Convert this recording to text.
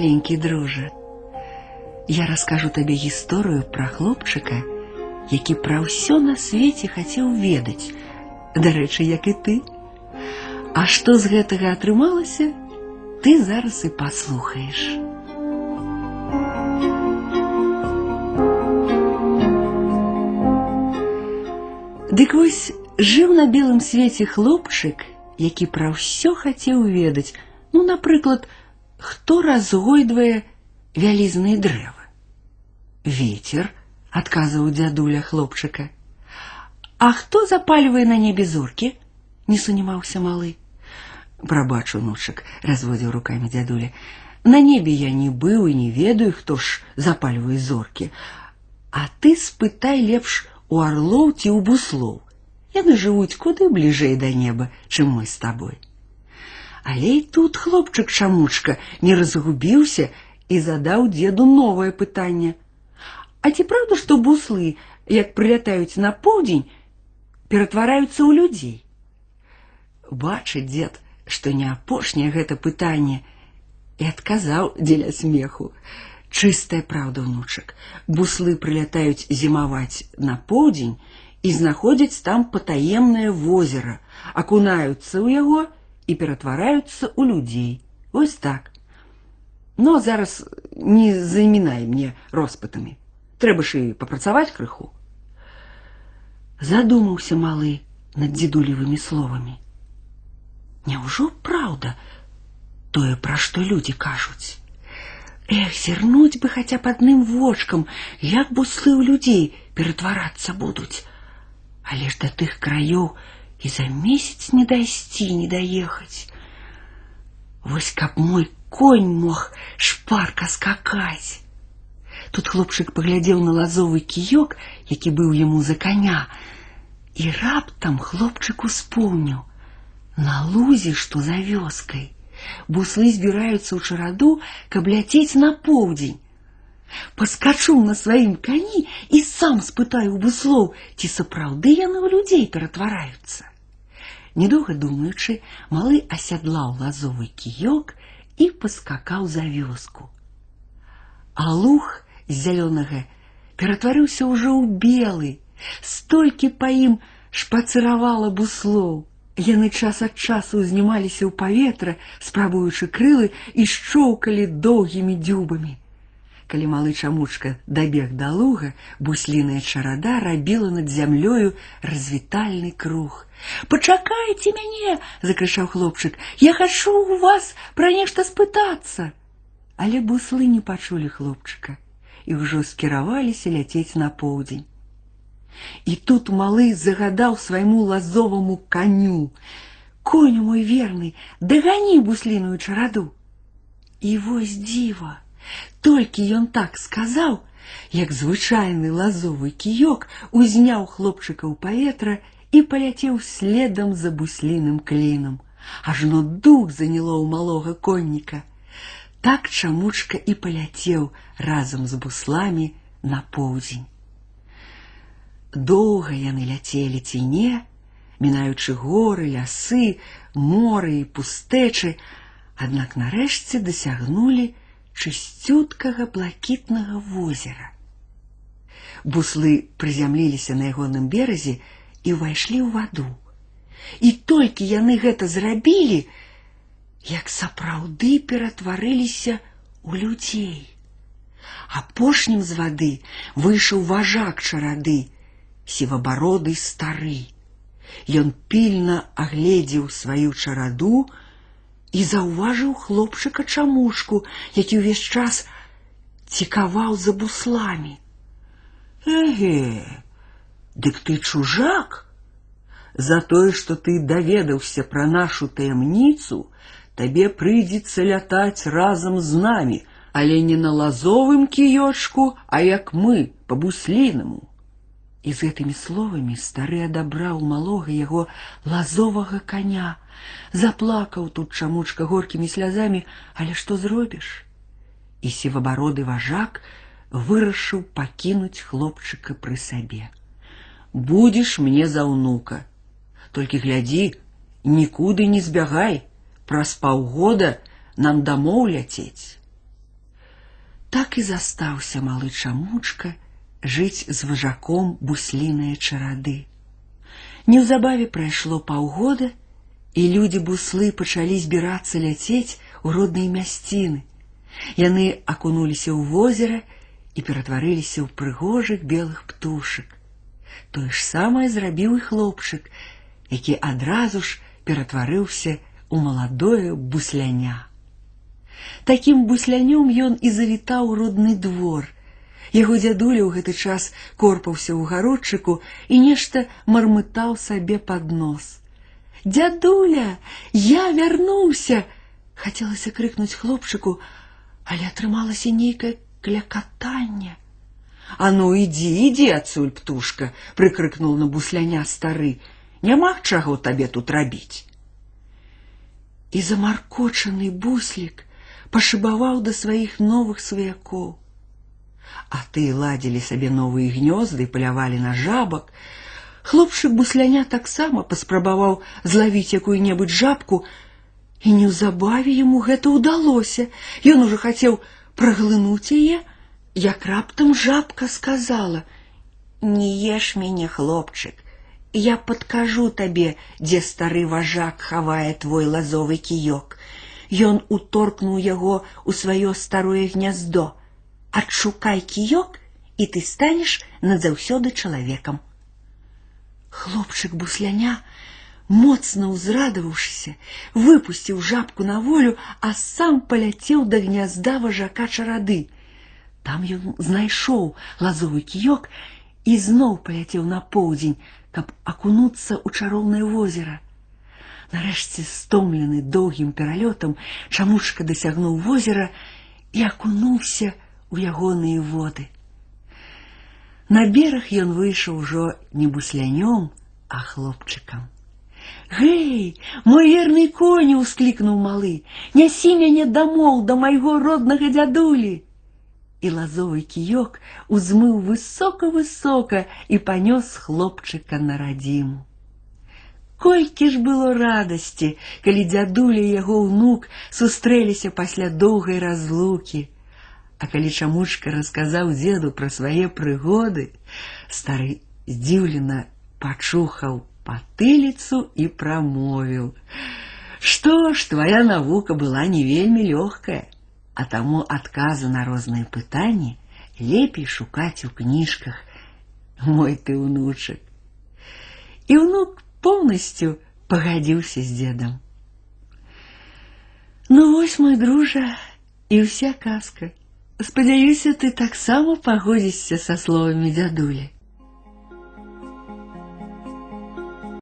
маленький дружа. Я раскажу табе гісторыю пра хлопчыка, які пра ўсё на свеце хацеў ведаць, дарэчы, як і ты. А што з гэтага атрымалася, ты зараз і паслухаеш. Дык вось жыў на белым свеце хлопчык, які пра ўсё хацеў ведаць, ну, напрыклад, хто разгойдвае вялізныя дрэвы. Ветер, адказваў дзядуля хлопчыка. А хто запальвае на небе зоркі? Не сунімаўся малы. Прабач, унучак, разводзіў рукамі дзядуля. На небе я не быў і не ведаю, хто ж запальвае зоркі. А ты спытай лепш у орлоў ці ў буслоў. Яны жывуць куды бліжэй да неба, чым мы з табой. Але і тут хлопчык чамучка не разгубіўся і задаў дзеду новае пытанне. А ці праўда, што буслы, як прылятаюць на поўдзень, ператвараюцца ў людзей? Бачыць дзед, што не апошняе гэта пытанне, і адказаў дзеля смеху. Чыстая праўда, внучак. Буслы прылятаюць зімаваць на поўдзень і знаходзяць там патаемнае возера, акунаюцца ў яго і ператвараюцца ў людзей. Вось так. Но зараз не замінай мне роспытамі. Трэба ж і папрацаваць крыху. Задумаўся малы над дзедулевымі словамі. Няўжо праўда тое, пра што людзі кажуць? Эх, зірнуць бы хаця б адным вочкам, як буслы ў людзей ператварацца будуць. Але ж да тых краёў і за месяц не дайсці, не даехаць. Вось каб мой конь мог шпарка скакаць. Тут хлопчык паглядзеў на лазовы кіёк, які быў яму за коня, і раптам хлопчык успомніў на лузе, што за вёскай буслы збіраюцца ў чараду, каб ляцець на поўдзень. Паскачу на сваім кані і сам спытаю буслоў, ці сапраўды яны ў людзей ператвараюцца. Недоўга думаючы, малы асядлаў лазовы кіёк і паскакаў за вёску. А луг з зялёнага ператварыўся ўжо ў белы, столькі па ім шпацыравала буслоў. Яны час ад часу ўзнімаліся ў паветра, спрабуючы крылы і шчоўкалі доўгімі дзюбамі. Калі малы чамучка дабег да луга, бусліная чарада рабіла над зямлёю развітальны круг. Пачакайце мяне, закрычаў хлопчык, я хачу у вас пра нешта спытацца. Але буслы не пачулі хлопчыка і ўжо скіраваліся ляцець на поўдзень. І тут малы загадаў свайму лазоваму каню: Коню мой верны, дагані бусліную чараду. І вось дзіва, толькі ён так сказаў, як звычайны лазовы кіёк узняў хлопчыка ў паветра і паляцеў следам за бусліным клінам. Ажно дух заняло ў малога конніка. Так чамучка і паляцеў разам з бусламі на поўдзень. Доўга яны ляцелі ці не, мінаючы горы, лясы, моры і пустэчы, аднак нарэшце дасягнулі чысцюткага блакітнага возера. Буслы прызямліліся на ягоным беразе і ўвайшлі ў ваду. І толькі яны гэта зрабілі, як сапраўды ператварыліся у людзей. Апошнім з вады выйшаў важак чарады, сівабароды стары. Ён пільна агледзеў сваю чараду і заўважыў хлопчыка чамушку, які ўвесь час цікаваў за бусламі. Эге, дык ты чужак, За тое, што ты даведаўся пра нашу таямніцу, табе прыйдзецца лятаць разам з намі, але не на лазовым кіёчку, а як мы по буслінаму. І з гэтымі словамі стары адабраў малога яго лазовага коня, заплакаў тут чамучка горкімі слязамі, але што зробіш? І сівабароды важак вырашыў пакінуць хлопчыка пры сабе. Будзеш мне за ўнука, толькі глядзі, нікуды не збягай, праз паўгода нам дамоў ляцець. Так і застаўся малы чамучка жыць з важаком бусліныя чарады. Неўзабаве прайшло паўгода, і людзі буслы пачалі збірацца ляцець у родныя мясціны. Яны акунуліся ў возера і ператварыліся ў прыгожых белых птушак. Тое ж самае зрабіў і хлопчык, які адразу ж ператварыўся у маладое бусляня. Такім буслянём ён і завітаў у родны двор. Яго дзядуля ў гэты час корпаўся ў гародчыку і нешта мармытаў сабе пад нос. Дзядуля, я вярнуўся! Хацелася крыкнуць хлопчыку, але атрымалася нейкае клякатанне. А ну ідзі, ідзі адсюль птушка, прыкрыкнуў на бусляня стары, няма чаго табе тут рабіць. І замаркочаны буслік пашыбаваў да сваіх новых сваякоў. А ты ладзілі сабе новыя гнёзды, палявалі на жабак. Хлопчык бусляня таксама паспрабаваў злавіць якую-небудзь жабку, і неўзабаве яму гэта ўдалося. Ён ужо хацеў праглынуць яе, як раптам жабка сказала: « Не еш мяне, хлопчык, я падкажу табе, дзе стары важак хавае твой лазовы кіёк. Ён уторкнуў яго ў сваё старое гняздо. Адшукай кіёк, і ты станеш назаўсёды чалавекам. Хлопчык бусляня, моцна ўзрадаваўшыся, выпусціў жабку на волю, а сам паляцеў да гнязда важака чарады. Там ён знайшоў лазовы кіёк і зноў паляцеў на поўдзень, каб акунуцца ў чароўнае возера. Нарэшце стомлены доўгім пералётам чамучка дасягнуў возера і акунуўся ў ягоныя воды. На бераг ён выйшаў ужо не буслянём, а хлопчыкам. Гэй, мой верны коні ўсклікнуў малы, нясі мяне дамоў да майго роднага дзядулі. І лазовы кіёк узмыў высока-высока і панёс хлопчыка на радзіму. Колькі ж было радасці, калі дзядуля і яго ўнук сустрэліся пасля доўгай разлукі. А калі чамучка расказаў дзеду пра свае прыгоды, стары здзіўлена пачухаў патыліцу і прамовіў: « Што ж твоя навука была не вельмі лёгкая, а таму адказы на розныя пытанні лепей шукаць у кніжках, мой ты ўнучак. І ўнук полностью пагадзіўся з дзедам. Ну вось мой дружа і ўся казка. Спадзяюся, ты таксама пагодзішся са словамі дзядулі.